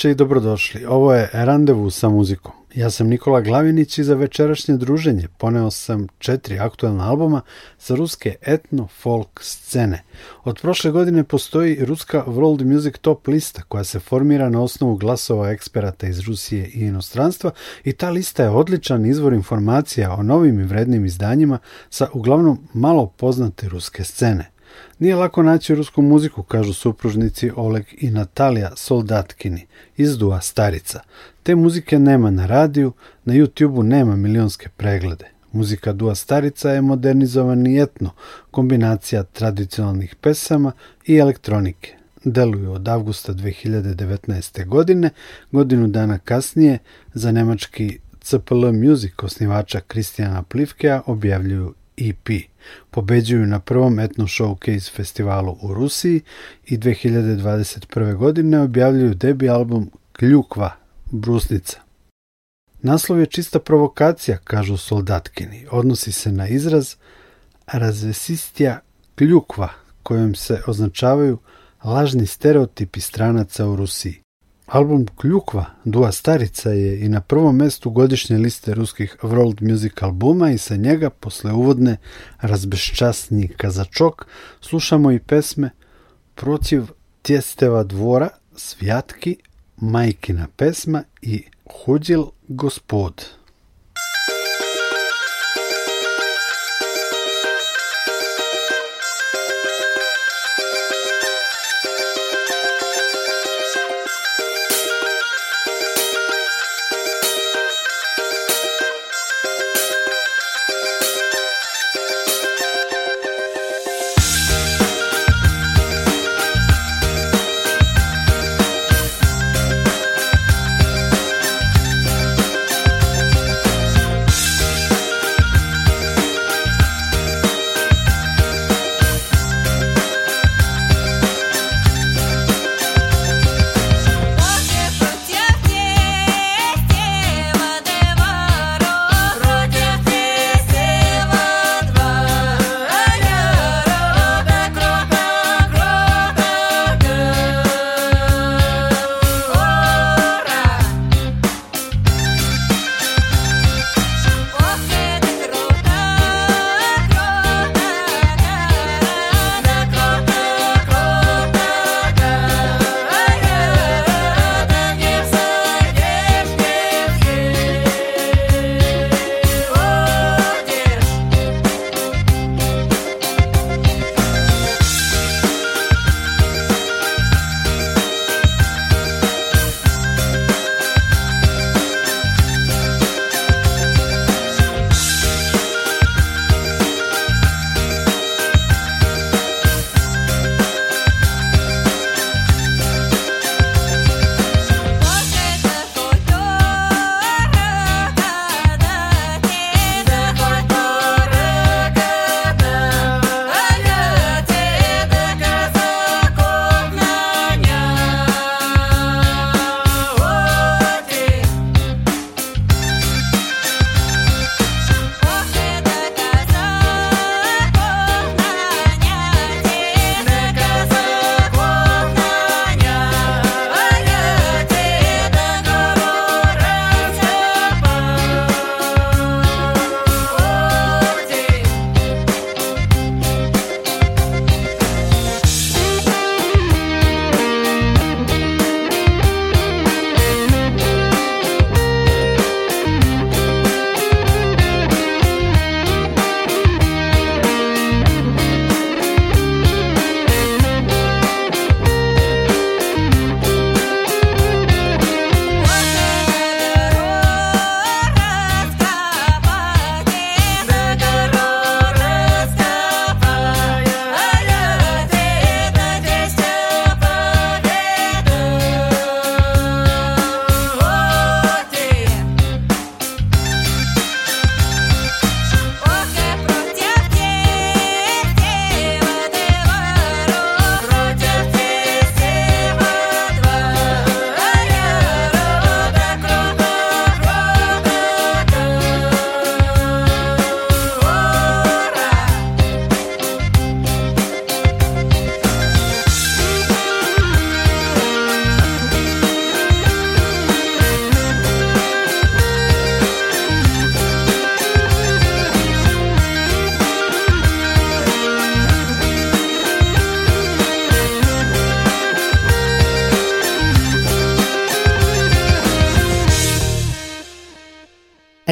Dobroveče i dobrodošli. Ovo je Randevu sa muzikom. Ja sam Nikola Glavinić i za večerašnje druženje poneo sam četiri aktualna albuma sa ruske etno-folk scene. Od prošle godine postoji ruska World Music Top lista koja se formira na osnovu glasova eksperata iz Rusije i inostranstva i ta lista je odličan izvor informacija o novim i vrednim izdanjima sa uglavnom malo poznate ruske scene. Nije lako naći rusku muziku, kažu supružnici Oleg i Natalija Soldatkini iz Dua Starica. Te muzike nema na radiju, na YouTube-u nema milionske preglede. Muzika Dua Starica je modernizovani etno, kombinacija tradicionalnih pesama i elektronike. Deluju od avgusta 2019. godine, godinu dana kasnije za nemački CPL Music osnivača Kristijana Plivkea objavljuju EP. Pobeđuju na prvom Etno Showcase festivalu u Rusiji i 2021. godine objavljuju debi album Kljukva, Brusnica. Naslov je čista provokacija, kažu soldatkini. Odnosi se na izraz razvesistija kljukva, kojom se označavaju lažni stereotipi stranaca u Rusiji. Album Kljukva, Dua Starica je i na prvom mestu godišnje liste ruskih world music albuma i sa njega, posle uvodne razbeščasnji kazačok, slušamo i pesme Protiv tjesteva dvora, Svjatki, Majkina pesma i Huđil gospod.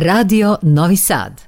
Radio Novi Sad.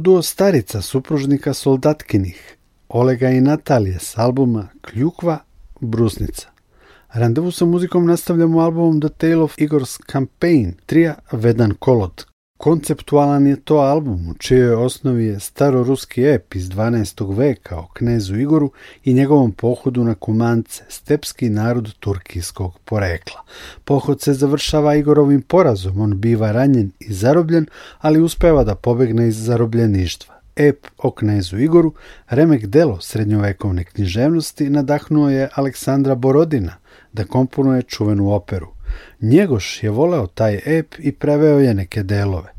Duo starica supružnika Soldatkinih, Olega i Natalije s albuma Kljukva, Brusnica. Randevu sa muzikom nastavljamo albumom The Tale of Igor's Campaign, trija Vedan Kolod, Konceptualan je to album u čijoj osnovi je staroruski ep iz 12. veka o knezu Igoru i njegovom pohodu na Kumance, stepski narod turkijskog porekla. Pohod se završava Igorovim porazom, on biva ranjen i zarobljen, ali uspeva da pobegne iz zarobljeništva. Ep o knezu Igoru, remek delo srednjovekovne književnosti, nadahnuo je Aleksandra Borodina da komponuje čuvenu operu. Njegoš je voleo taj ep i preveo je neke delove.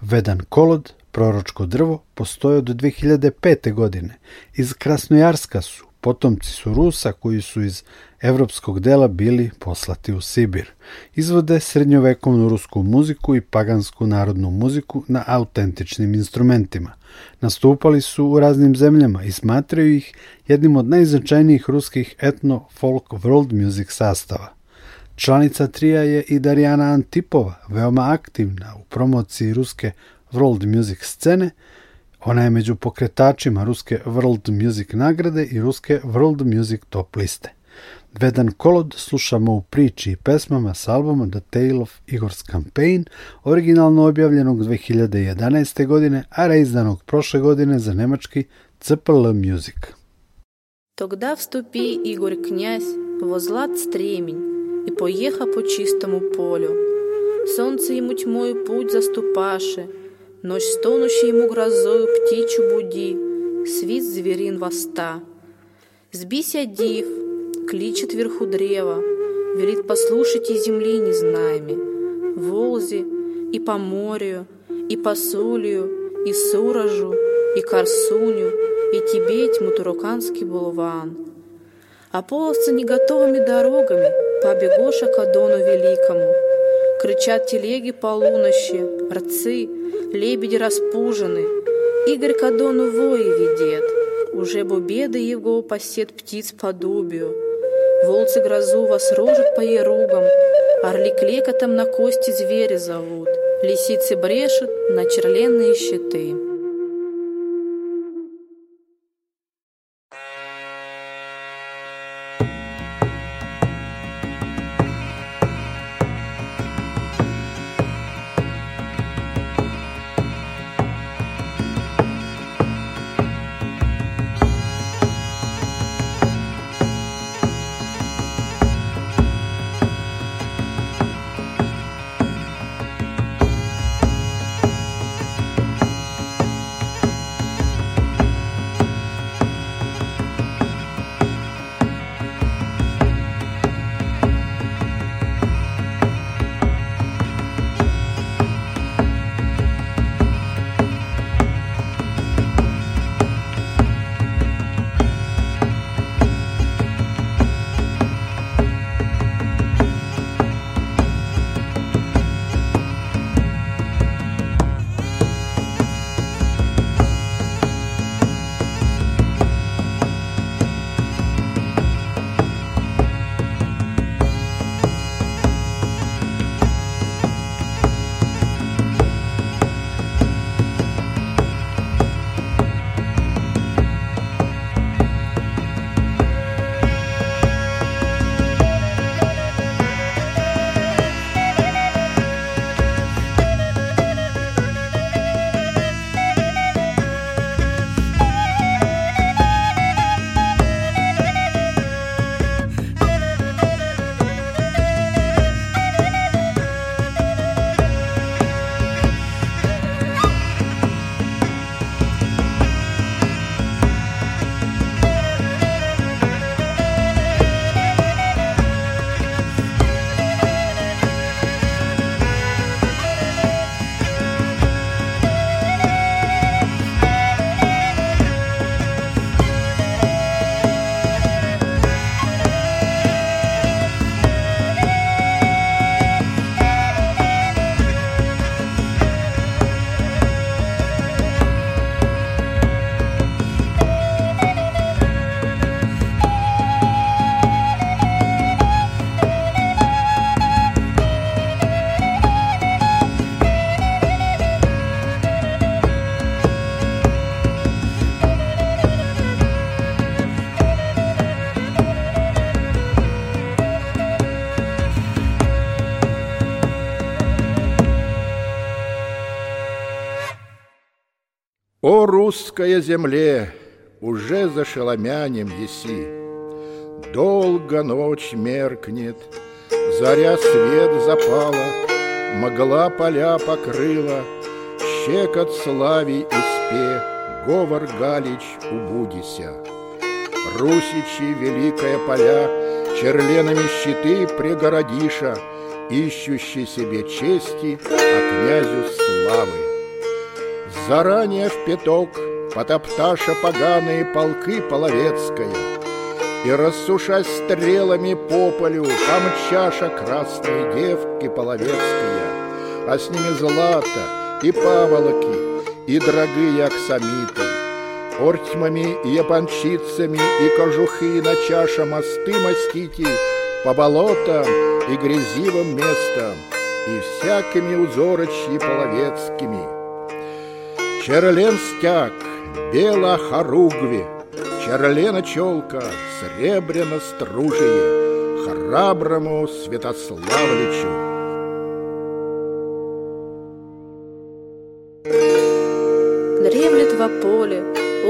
Vedan kolod, proročko drvo, postoje od 2005. godine. Iz Krasnojarska su, potomci su Rusa koji su iz evropskog dela bili poslati u Sibir. Izvode srednjovekovnu rusku muziku i pagansku narodnu muziku na autentičnim instrumentima. Nastupali su u raznim zemljama i smatraju ih jednim od najznačajnijih ruskih etno-folk world music sastava. Članica trija je i Darijana Antipova, veoma aktivna u promociji ruske world music scene. Ona je među pokretačima ruske World Music nagrade i ruske World Music top liste. Vedan kolod slušamo u priči i pesmama s albuma The Tale of Igor's Campaign, originalno objavljenog 2011. godine, a reizdanog prošle godine za nemački CPL Music. Тогда вступи, Игорь князь, во злат стремень, и поеха по чистому полю. Солнце ему тьмою путь заступаше, Ночь стонущей ему грозою птичью буди, Свист зверин воста. Сбися див, кличет вверху древа, Велит послушать и земли незнаеми, Волзе и по морю, и по сулью, и Суражу, и Корсуню, и Тибеть Мутуруканский булван. А половцы не готовыми дорогами побегоша к Адону Великому. Кричат телеги полунощи, рцы, лебеди распужены. Игорь к Адону вои ведет, уже бубеды его посет птиц по дубию. Волцы грозу вас рожат по еругам, орли клекотом на кости звери зовут, лисицы брешут на черленные щиты. Русская земле, уже за шеломянем еси, Долго ночь меркнет, заря свет запала, Могла поля покрыла, щекот славий успе, Говор Галич убудися. Русичи великая поля, Черленами щиты прегородиша, Ищущий себе чести, а князю славы. Заранее в пяток потопташа поганые полки половецкая, И рассушась стрелами по полю, помчаша красные девки половецкая, А с ними злато и паволоки, и дорогие аксамиты, Ортьмами и япончицами и кожухи на чаша мосты мастите По болотам и грязивым местам, и всякими узорочьи половецкими — Черлен стяг, бела хоругви, Черлена челка, сребряно стружие, Храброму Святославличу. Дремлет во поле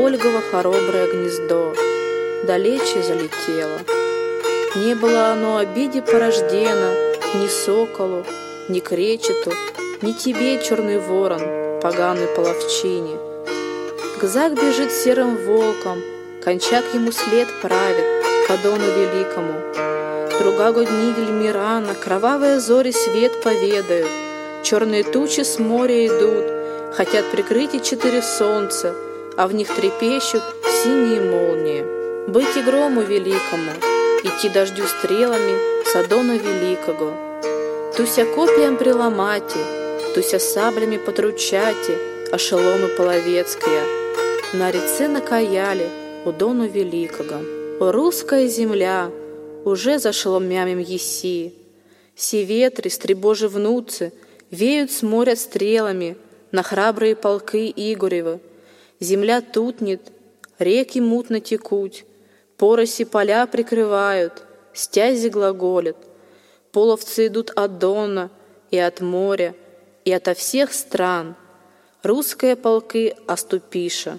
Ольгово хороброе гнездо, Далече залетело. Не было оно обиде порождено Ни соколу, ни кречету, ни тебе, черный ворон, поганый половчине. Гзак бежит серым волком, кончак ему след правит, к Адону великому. Друга годнигель Мирана, кровавые зори свет поведают, черные тучи с моря идут, хотят прикрыть и четыре солнца, а в них трепещут синие молнии. Быть и грому великому, идти дождю стрелами с Адона великого. Туся копьям приломати, туся саблями потручати, а шеломы половецкие. На реце накаяли у Дону великого. О, русская земля, уже за шеломямем еси. Все ветры, стребожи внуцы, веют с моря стрелами на храбрые полки Игоревы. Земля тутнет, реки мутно текут, пороси поля прикрывают, стязи глаголят. Половцы идут от Дона и от моря, и ото всех стран. Русские полки оступиша.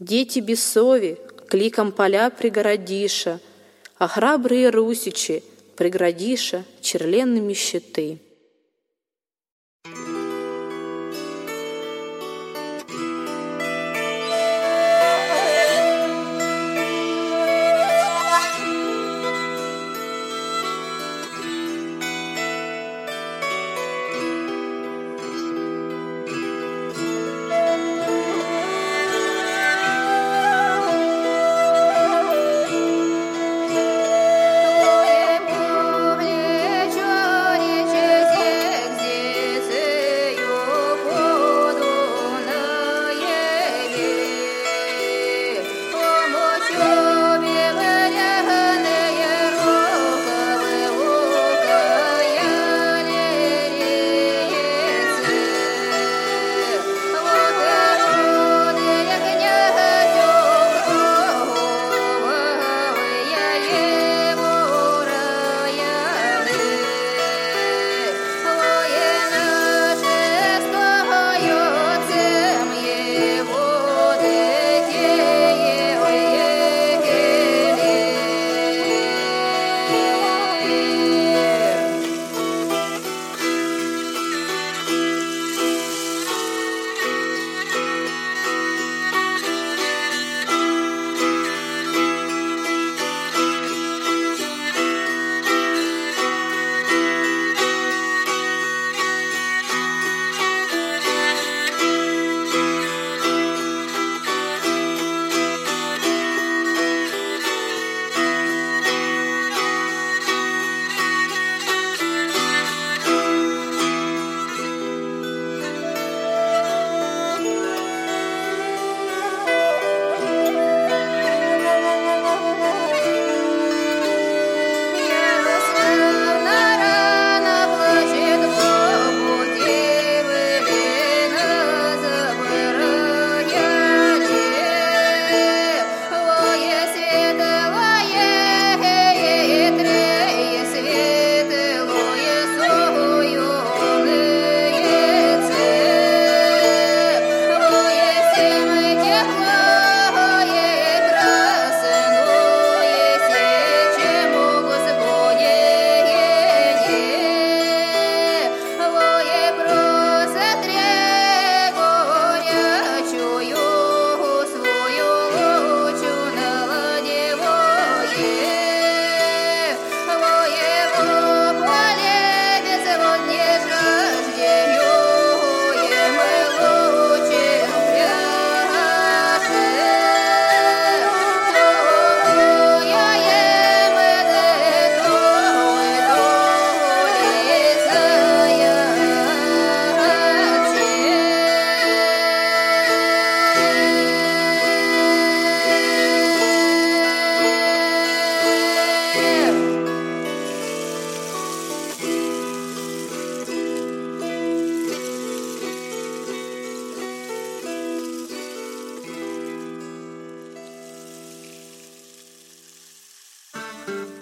Дети бесови кликом поля пригородиша, а храбрые русичи преградиша черленными щиты. Bye.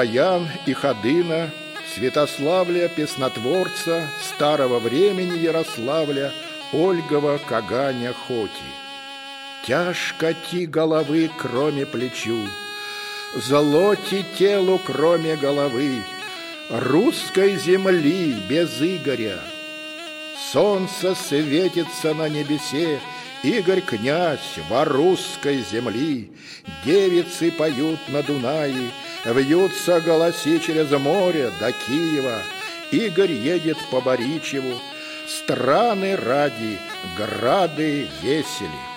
Баян и Ходына, Святославля, Песнотворца, Старого времени Ярославля, Ольгова, Каганя, Хоти. Тяжко ти головы, кроме плечу, Золоти телу, кроме головы, Русской земли без Игоря. Солнце светится на небесе, Игорь князь во русской земли, Девицы поют на Дунае, Вьются голоси через море до Киева. Игорь едет по Боричеву, Страны ради, грады весели.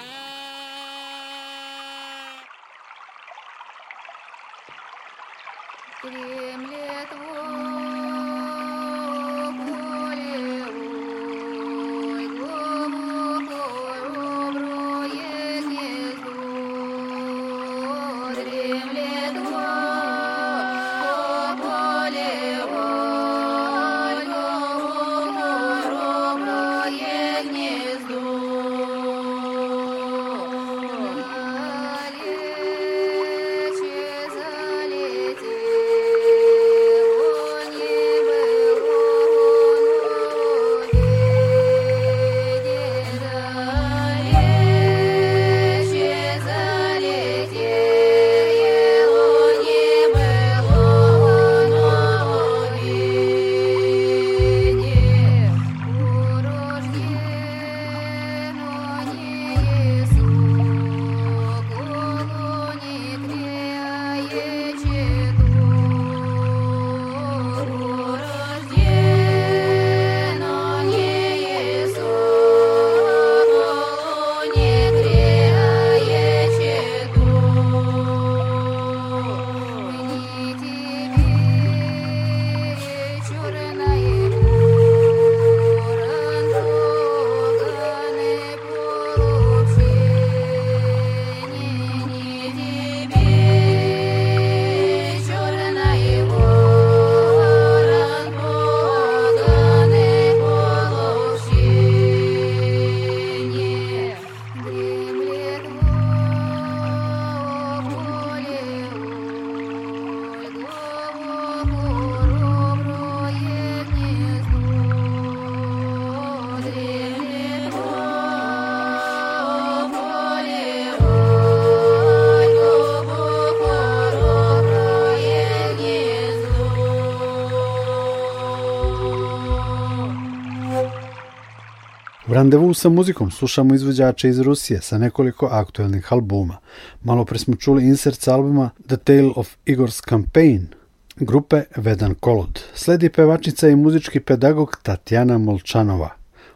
Randevu sa muzikom slušamo izvođače iz Rusije sa nekoliko aktuelnih albuma. Malo pre smo čuli insert sa albuma The Tale of Igor's Campaign grupe Vedan Kolod. Sledi pevačica i muzički pedagog Tatjana Molčanova.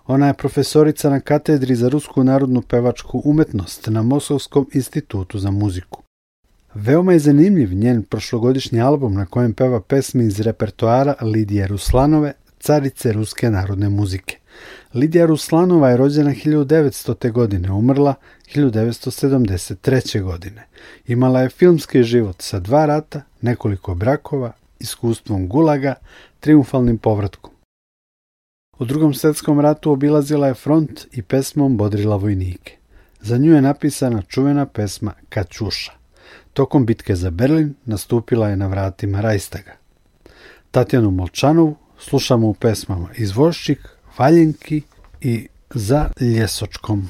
Ona je profesorica na katedri za rusku narodnu pevačku umetnost na Moskovskom institutu za muziku. Veoma je zanimljiv njen prošlogodišnji album na kojem peva pesmi iz repertoara Lidije Ruslanove, carice ruske narodne muzike. Lidija Ruslanova je rođena 1900. godine, umrla 1973. godine. Imala je filmski život sa dva rata, nekoliko brakova, iskustvom gulaga, triumfalnim povratkom. U drugom svjetskom ratu obilazila je front i pesmom bodrila vojnike. Za nju je napisana čuvena pesma Kačuša. Tokom bitke za Berlin nastupila je na vratima Rajstaga. Tatjanu Molčanovu slušamo u pesmama Izvoščik, Valjenki i Za ljesočkom.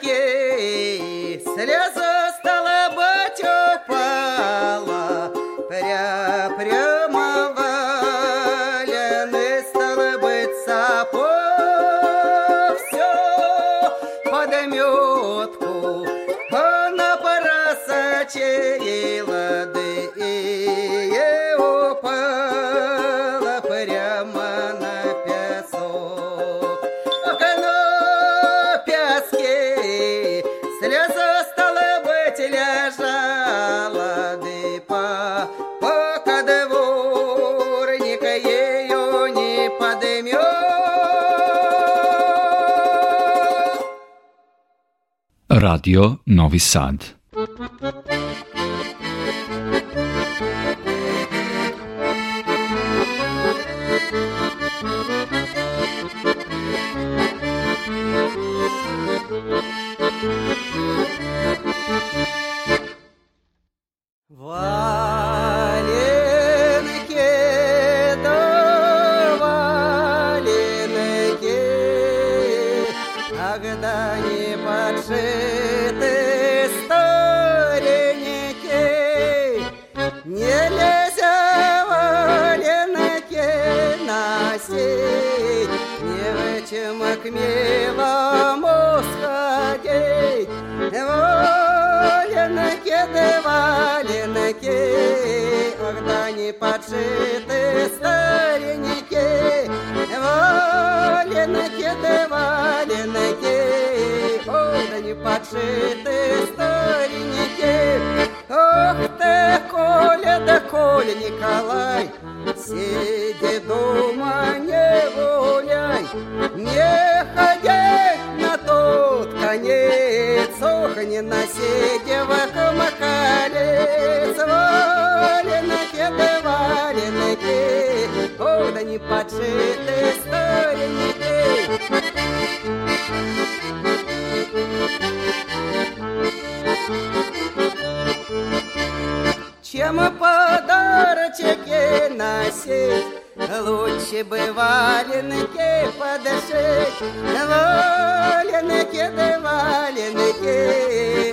que Radio Novi Sad. Не подшиты старенькие. Ох ты, Коля, да Коля Николай, сиди дома, не гуляй, не ходи на тот конец, ох, не носи девок макалец, валенки, да валенки, ох, да не подшиты старенькие. Чем подарочки носить, лучше бы валенки подшить. Валенки, да валенки,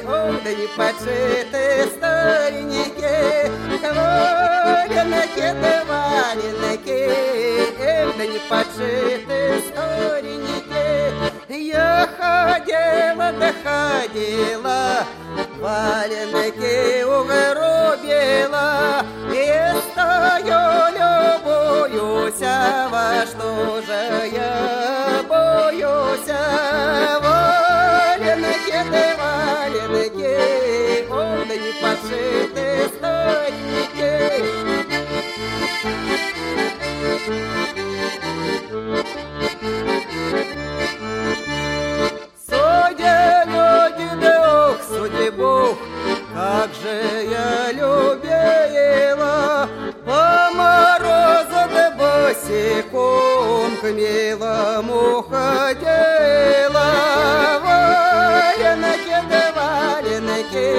ох, да не подшиты старенькие. Валенки, да валенки, да не подшиты старенькие. Я ходила, да ходила, валенки угробила, и стою любуюсь, а во что же я боюсь? Валенки, да Валенки да валенки,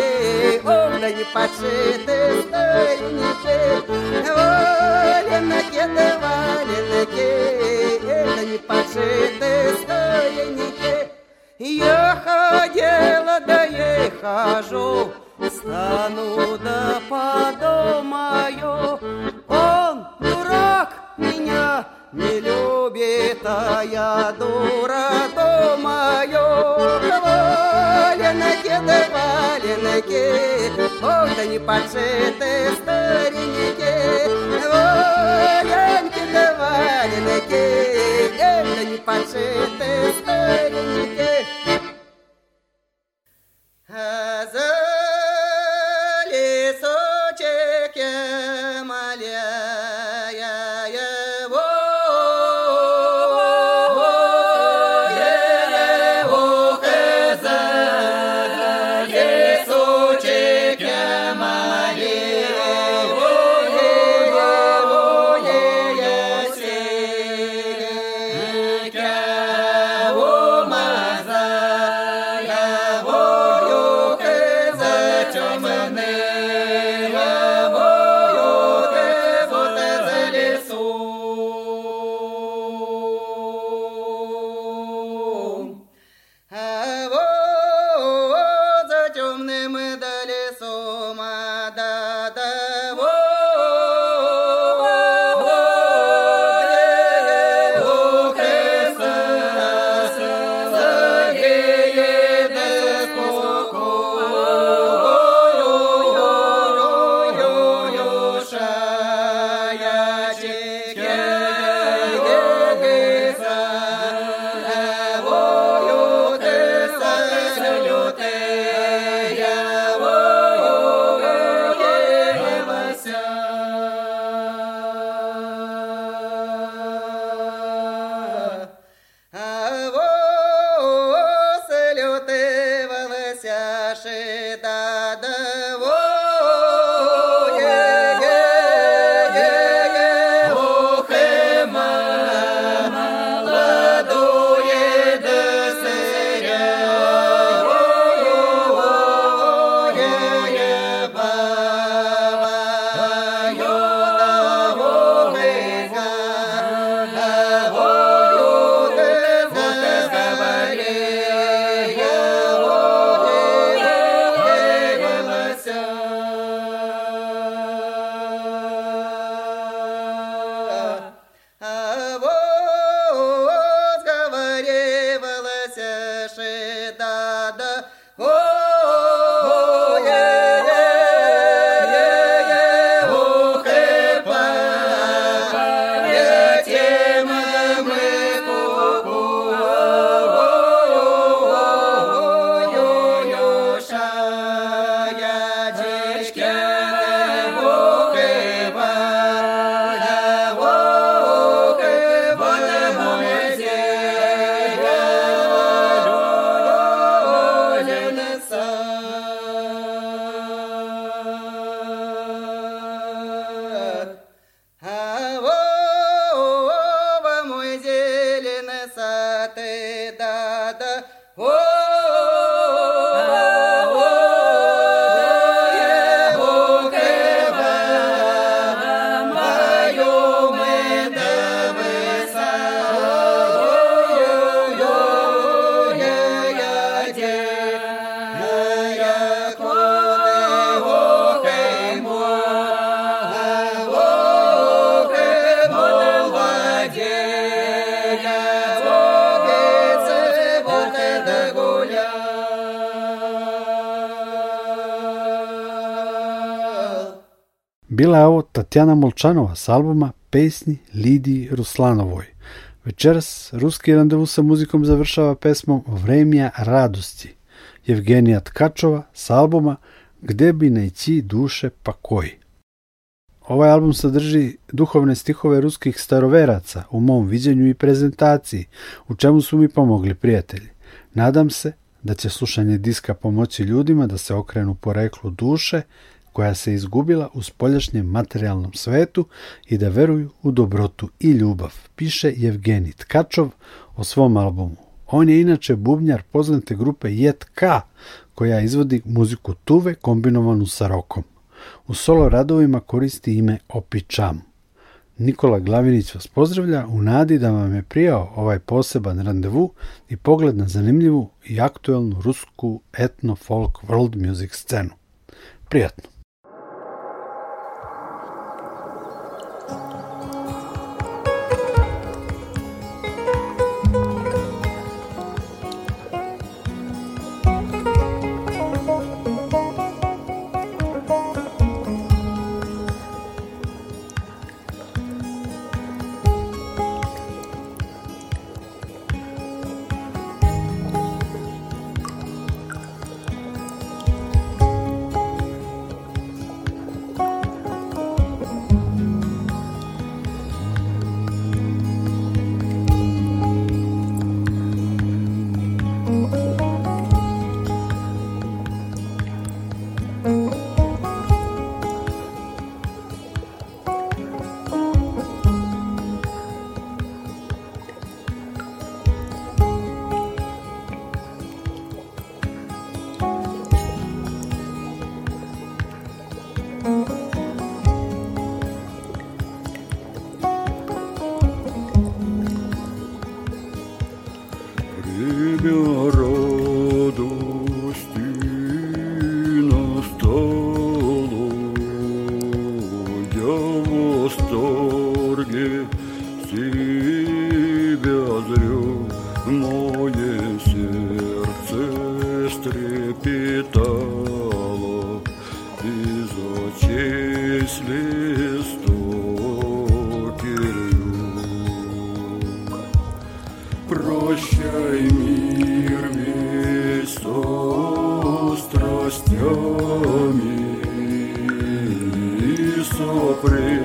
не подшиты старенькие. Валенки да валенки, да не подшиты старенькие. Я ходила, да я хожу, стану да подумаю, он дурак меня не любит, а я дура, думаю, валенки да валенки, да не подшиты старенькие, валенки да валенки, да не подшиты старенькие. Je ovo Tatjana Molčanova s albuma Pesni Lidiji Ruslanovoj. Večeras ruski randevu sa muzikom završava pesmom Vremja radosti Evgenija Tkačova s albuma Gde bi najći duše pa koji. Ovaj album sadrži duhovne stihove ruskih staroveraca u mom viđenju i prezentaciji, u čemu su mi pomogli prijatelji. Nadam se da će slušanje diska pomoći ljudima da se okrenu poreklu duše koja se izgubila u spoljašnjem materijalnom svetu i da veruju u dobrotu i ljubav, piše Evgenij Tkačov o svom albumu. On je inače bubnjar poznate grupe Jet K, koja izvodi muziku tuve kombinovanu sa rokom. U solo radovima koristi ime Opičam. Nikola Glavinić vas pozdravlja u nadi da vam je prijao ovaj poseban randevu i pogled na zanimljivu i aktuelnu rusku etno-folk world music scenu. Prijatno! frio.